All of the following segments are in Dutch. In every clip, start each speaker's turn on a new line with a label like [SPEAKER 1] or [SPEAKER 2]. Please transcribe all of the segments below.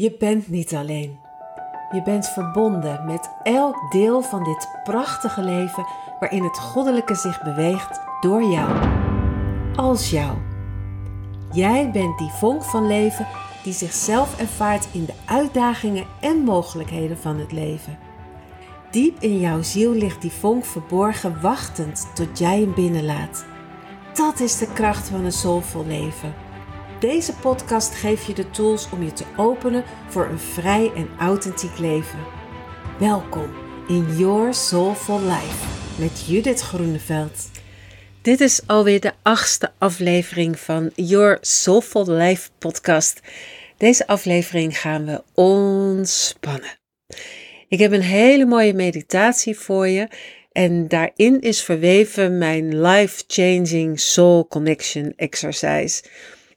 [SPEAKER 1] Je bent niet alleen. Je bent verbonden met elk deel van dit prachtige leven waarin het goddelijke zich beweegt door jou. Als jou. Jij bent die vonk van leven die zichzelf ervaart in de uitdagingen en mogelijkheden van het leven. Diep in jouw ziel ligt die vonk verborgen, wachtend tot jij hem binnenlaat. Dat is de kracht van een soulvol leven. Deze podcast geeft je de tools om je te openen voor een vrij en authentiek leven. Welkom in Your Soulful Life met Judith Groeneveld. Dit is alweer de achtste aflevering van Your Soulful Life podcast. Deze aflevering gaan we ontspannen. Ik heb een hele mooie meditatie voor je en daarin is verweven mijn life-changing soul connection exercise.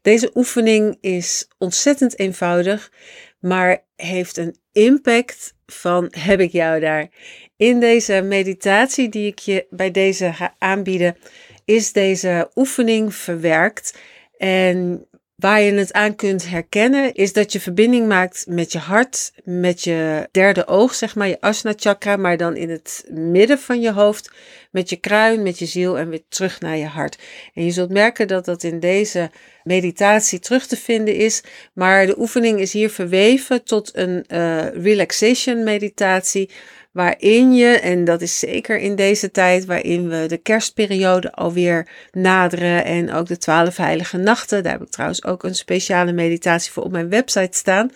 [SPEAKER 1] Deze oefening is ontzettend eenvoudig, maar heeft een impact van heb ik jou daar. In deze meditatie die ik je bij deze ga aanbieden, is deze oefening verwerkt. En Waar je het aan kunt herkennen is dat je verbinding maakt met je hart, met je derde oog, zeg maar, je asana chakra, maar dan in het midden van je hoofd, met je kruin, met je ziel en weer terug naar je hart. En je zult merken dat dat in deze meditatie terug te vinden is, maar de oefening is hier verweven tot een uh, relaxation meditatie waarin je, en dat is zeker in deze tijd waarin we de kerstperiode alweer naderen en ook de twaalf heilige nachten, daar heb ik trouwens ook een speciale meditatie voor op mijn website staan.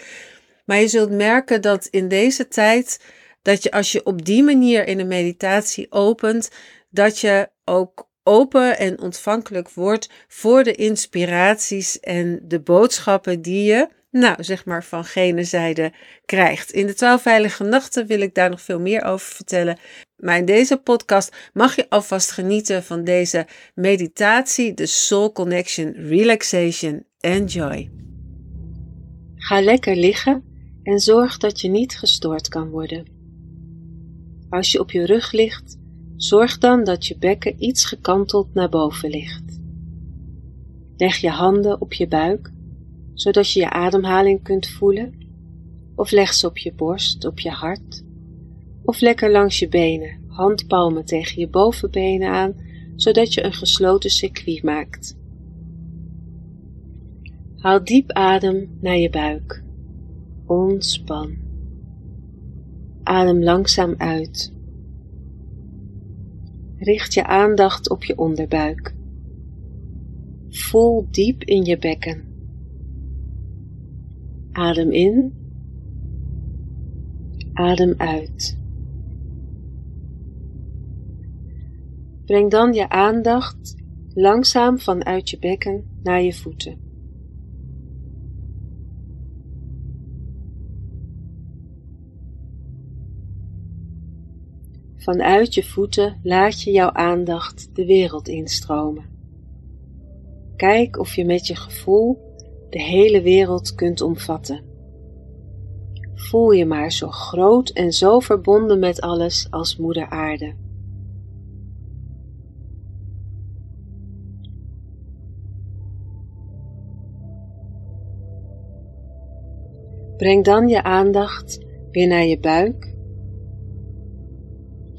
[SPEAKER 1] Maar je zult merken dat in deze tijd, dat je als je op die manier in een meditatie opent, dat je ook open en ontvankelijk wordt voor de inspiraties en de boodschappen die je nou, zeg maar van gene zijde krijgt. In de twaalf veilige nachten wil ik daar nog veel meer over vertellen. Maar in deze podcast mag je alvast genieten van deze meditatie, de Soul Connection Relaxation. Enjoy. Ga lekker liggen en zorg dat je niet gestoord kan worden. Als je op je rug ligt, zorg dan dat je bekken iets gekanteld naar boven ligt. Leg je handen op je buik zodat je je ademhaling kunt voelen, of leg ze op je borst, op je hart, of lekker langs je benen, handpalmen tegen je bovenbenen aan, zodat je een gesloten circuit maakt. Haal diep adem naar je buik. Ontspan. Adem langzaam uit. Richt je aandacht op je onderbuik. Voel diep in je bekken. Adem in. Adem uit. Breng dan je aandacht langzaam vanuit je bekken naar je voeten. Vanuit je voeten laat je jouw aandacht de wereld instromen. Kijk of je met je gevoel de hele wereld kunt omvatten. Voel je maar zo groot en zo verbonden met alles als Moeder Aarde. Breng dan je aandacht weer naar je buik.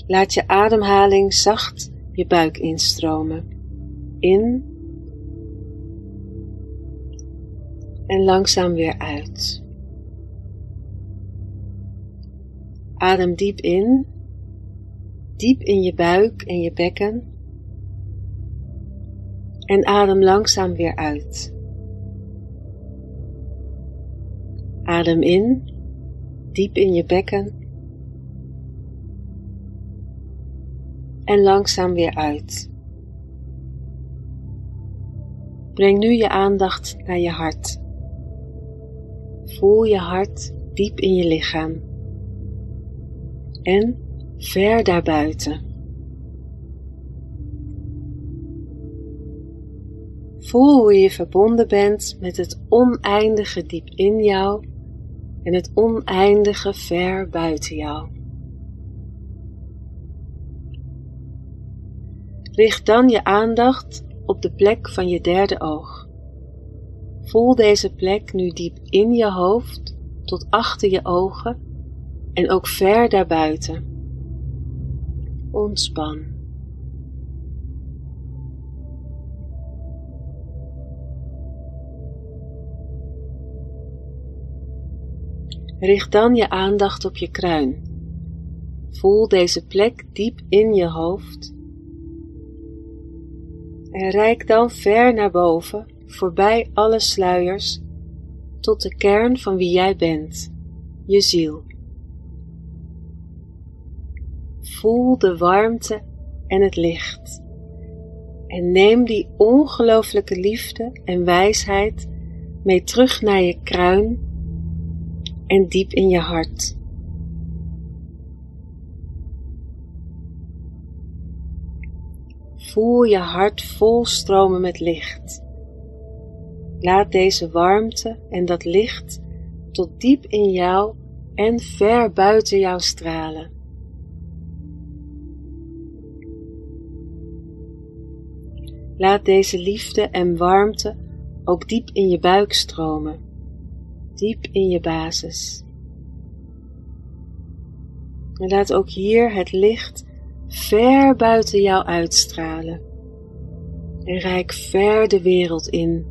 [SPEAKER 1] Laat je ademhaling zacht je buik instromen. In en langzaam weer uit. Adem diep in, diep in je buik en je bekken en adem langzaam weer uit. Adem in, diep in je bekken en langzaam weer uit. Breng nu je aandacht naar je hart. Voel je hart diep in je lichaam en ver daarbuiten. Voel hoe je verbonden bent met het oneindige diep in jou en het oneindige ver buiten jou. Richt dan je aandacht op de plek van je derde oog. Voel deze plek nu diep in je hoofd tot achter je ogen en ook ver daarbuiten. Ontspan. Richt dan je aandacht op je kruin. Voel deze plek diep in je hoofd. En reik dan ver naar boven, voorbij alle sluiers, tot de kern van wie jij bent, je ziel. Voel de warmte en het licht. En neem die ongelooflijke liefde en wijsheid mee terug naar je kruin en diep in je hart. Voel je hart vol stromen met licht. Laat deze warmte en dat licht tot diep in jou en ver buiten jou stralen. Laat deze liefde en warmte ook diep in je buik stromen, diep in je basis. En laat ook hier het licht ver buiten jou uitstralen en reik ver de wereld in.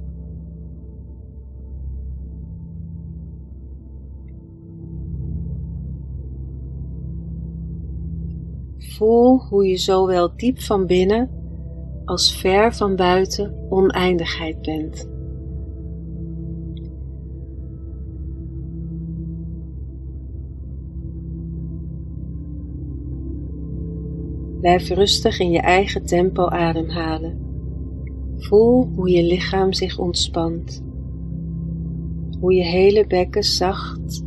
[SPEAKER 1] Voel hoe je zowel diep van binnen als ver van buiten oneindigheid bent. Blijf rustig in je eigen tempo ademhalen. Voel hoe je lichaam zich ontspant. Hoe je hele bekken zacht,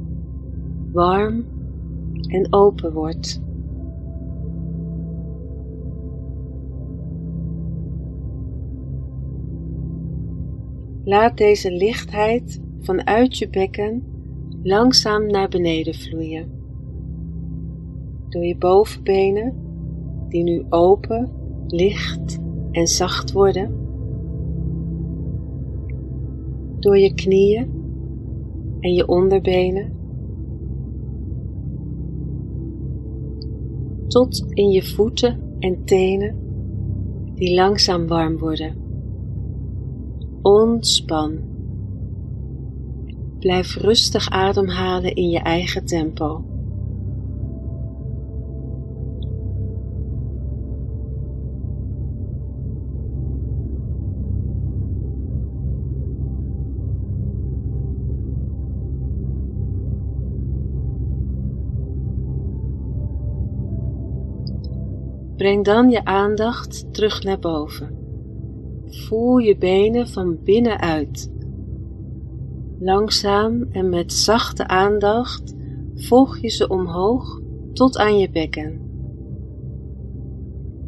[SPEAKER 1] warm en open wordt. Laat deze lichtheid vanuit je bekken langzaam naar beneden vloeien. Door je bovenbenen, die nu open, licht en zacht worden. Door je knieën en je onderbenen. Tot in je voeten en tenen, die langzaam warm worden. Ontspan. Blijf rustig ademhalen in je eigen tempo. Breng dan je aandacht terug naar boven. Voel je benen van binnenuit. Langzaam en met zachte aandacht volg je ze omhoog tot aan je bekken.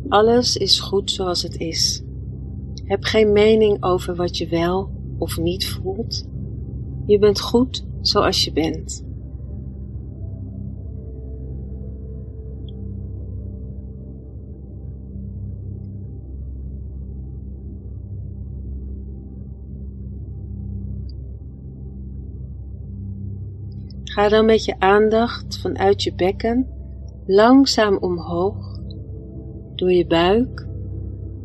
[SPEAKER 1] Alles is goed zoals het is. Heb geen mening over wat je wel of niet voelt. Je bent goed zoals je bent. Ga dan met je aandacht vanuit je bekken langzaam omhoog, door je buik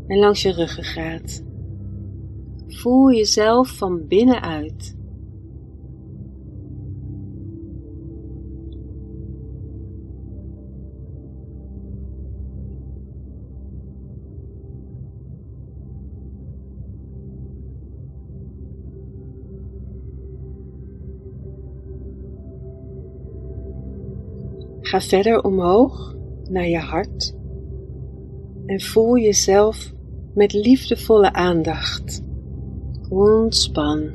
[SPEAKER 1] en langs je ruggengraat. Voel jezelf van binnenuit. Ga verder omhoog naar je hart en voel jezelf met liefdevolle aandacht. Ontspan.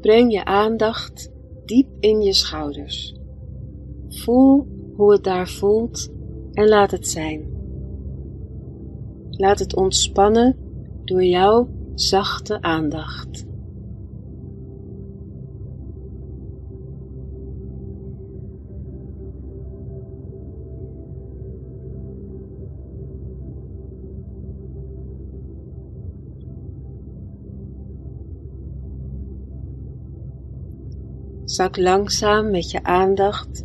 [SPEAKER 1] Breng je aandacht diep in je schouders. Voel hoe het daar voelt en laat het zijn. Laat het ontspannen door jouw zachte aandacht.
[SPEAKER 2] Zak langzaam met je aandacht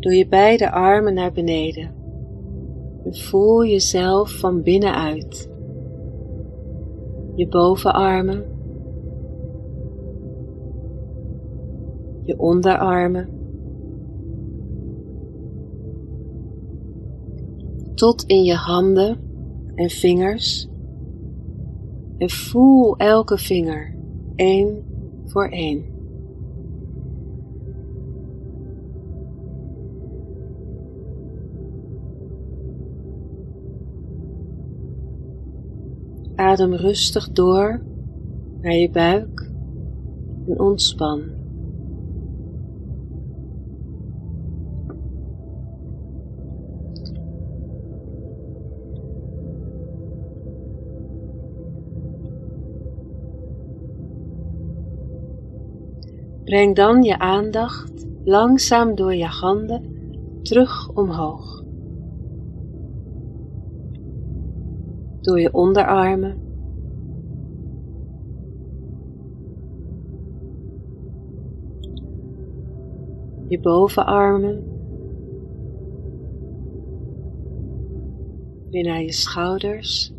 [SPEAKER 2] door je beide armen naar beneden. Voel jezelf van binnenuit. Je bovenarmen, je onderarmen, tot in je handen en vingers. En voel elke vinger, één voor één. Adem rustig door naar je buik en ontspan. Breng dan je aandacht langzaam door je handen terug omhoog. Door je onderarmen. Je bovenarmen. Weer naar je schouders.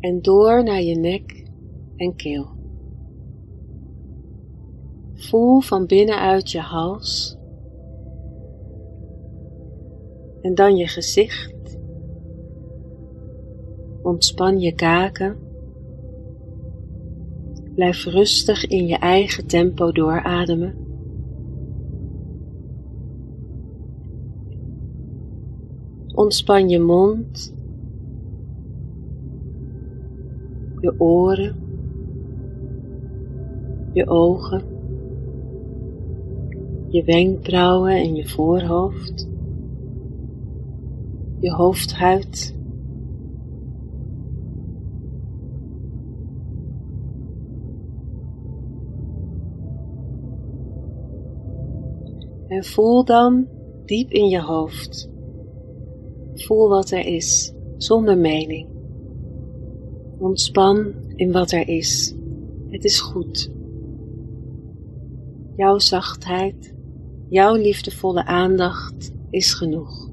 [SPEAKER 2] En door naar je nek en keel. Voel van binnenuit je hals en dan je gezicht. Ontspan je kaken. Blijf rustig in je eigen tempo doorademen. Ontspan je mond, je oren, je ogen je wenkbrauwen en je voorhoofd, je hoofdhuid. Voel dan diep in je hoofd. Voel wat er is, zonder mening. Ontspan in wat er is. Het is goed. Jouw zachtheid Jouw liefdevolle aandacht is genoeg.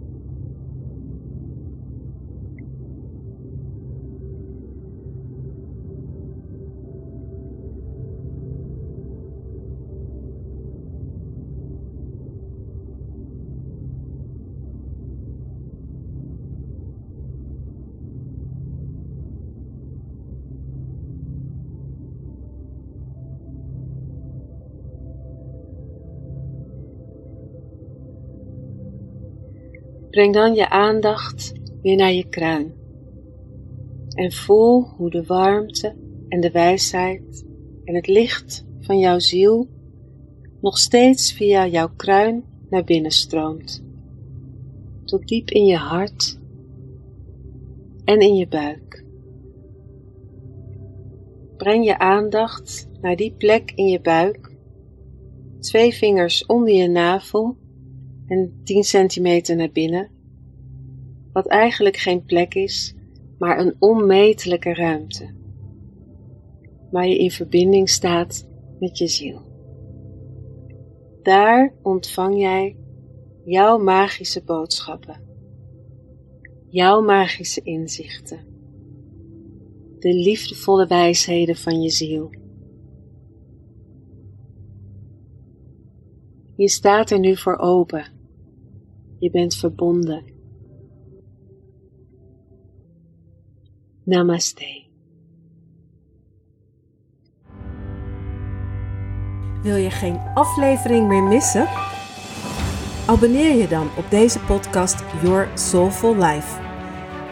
[SPEAKER 2] Breng dan je aandacht weer naar je kruin. En voel hoe de warmte en de wijsheid en het licht van jouw ziel nog steeds via jouw kruin naar binnen stroomt, tot diep in je hart en in je buik. Breng je aandacht naar die plek in je buik, twee vingers onder je navel en 10 centimeter naar binnen, wat eigenlijk geen plek is, maar een onmetelijke ruimte, waar je in verbinding staat met je ziel. Daar ontvang jij jouw magische boodschappen, jouw magische inzichten, de liefdevolle wijsheden van je ziel. Je staat er nu voor open je bent verbonden. Namaste.
[SPEAKER 1] Wil je geen aflevering meer missen? Abonneer je dan op deze podcast Your Soulful Life.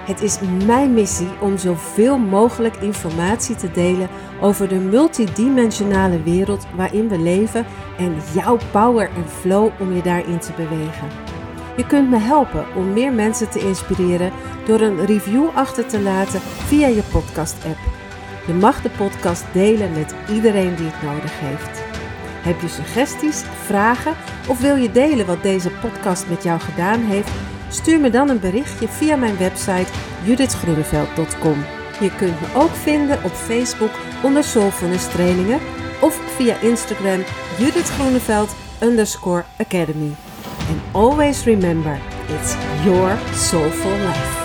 [SPEAKER 1] Het is mijn missie om zoveel mogelijk informatie te delen over de multidimensionale wereld waarin we leven en jouw power en flow om je daarin te bewegen. Je kunt me helpen om meer mensen te inspireren door een review achter te laten via je podcast-app. Je mag de podcast delen met iedereen die het nodig heeft. Heb je suggesties, vragen of wil je delen wat deze podcast met jou gedaan heeft? Stuur me dan een berichtje via mijn website judithgroeneveld.com. Je kunt me ook vinden op Facebook onder Soulfulness Trainingen of via Instagram Judith Groeneveld underscore academy. And always remember, it's your soulful life.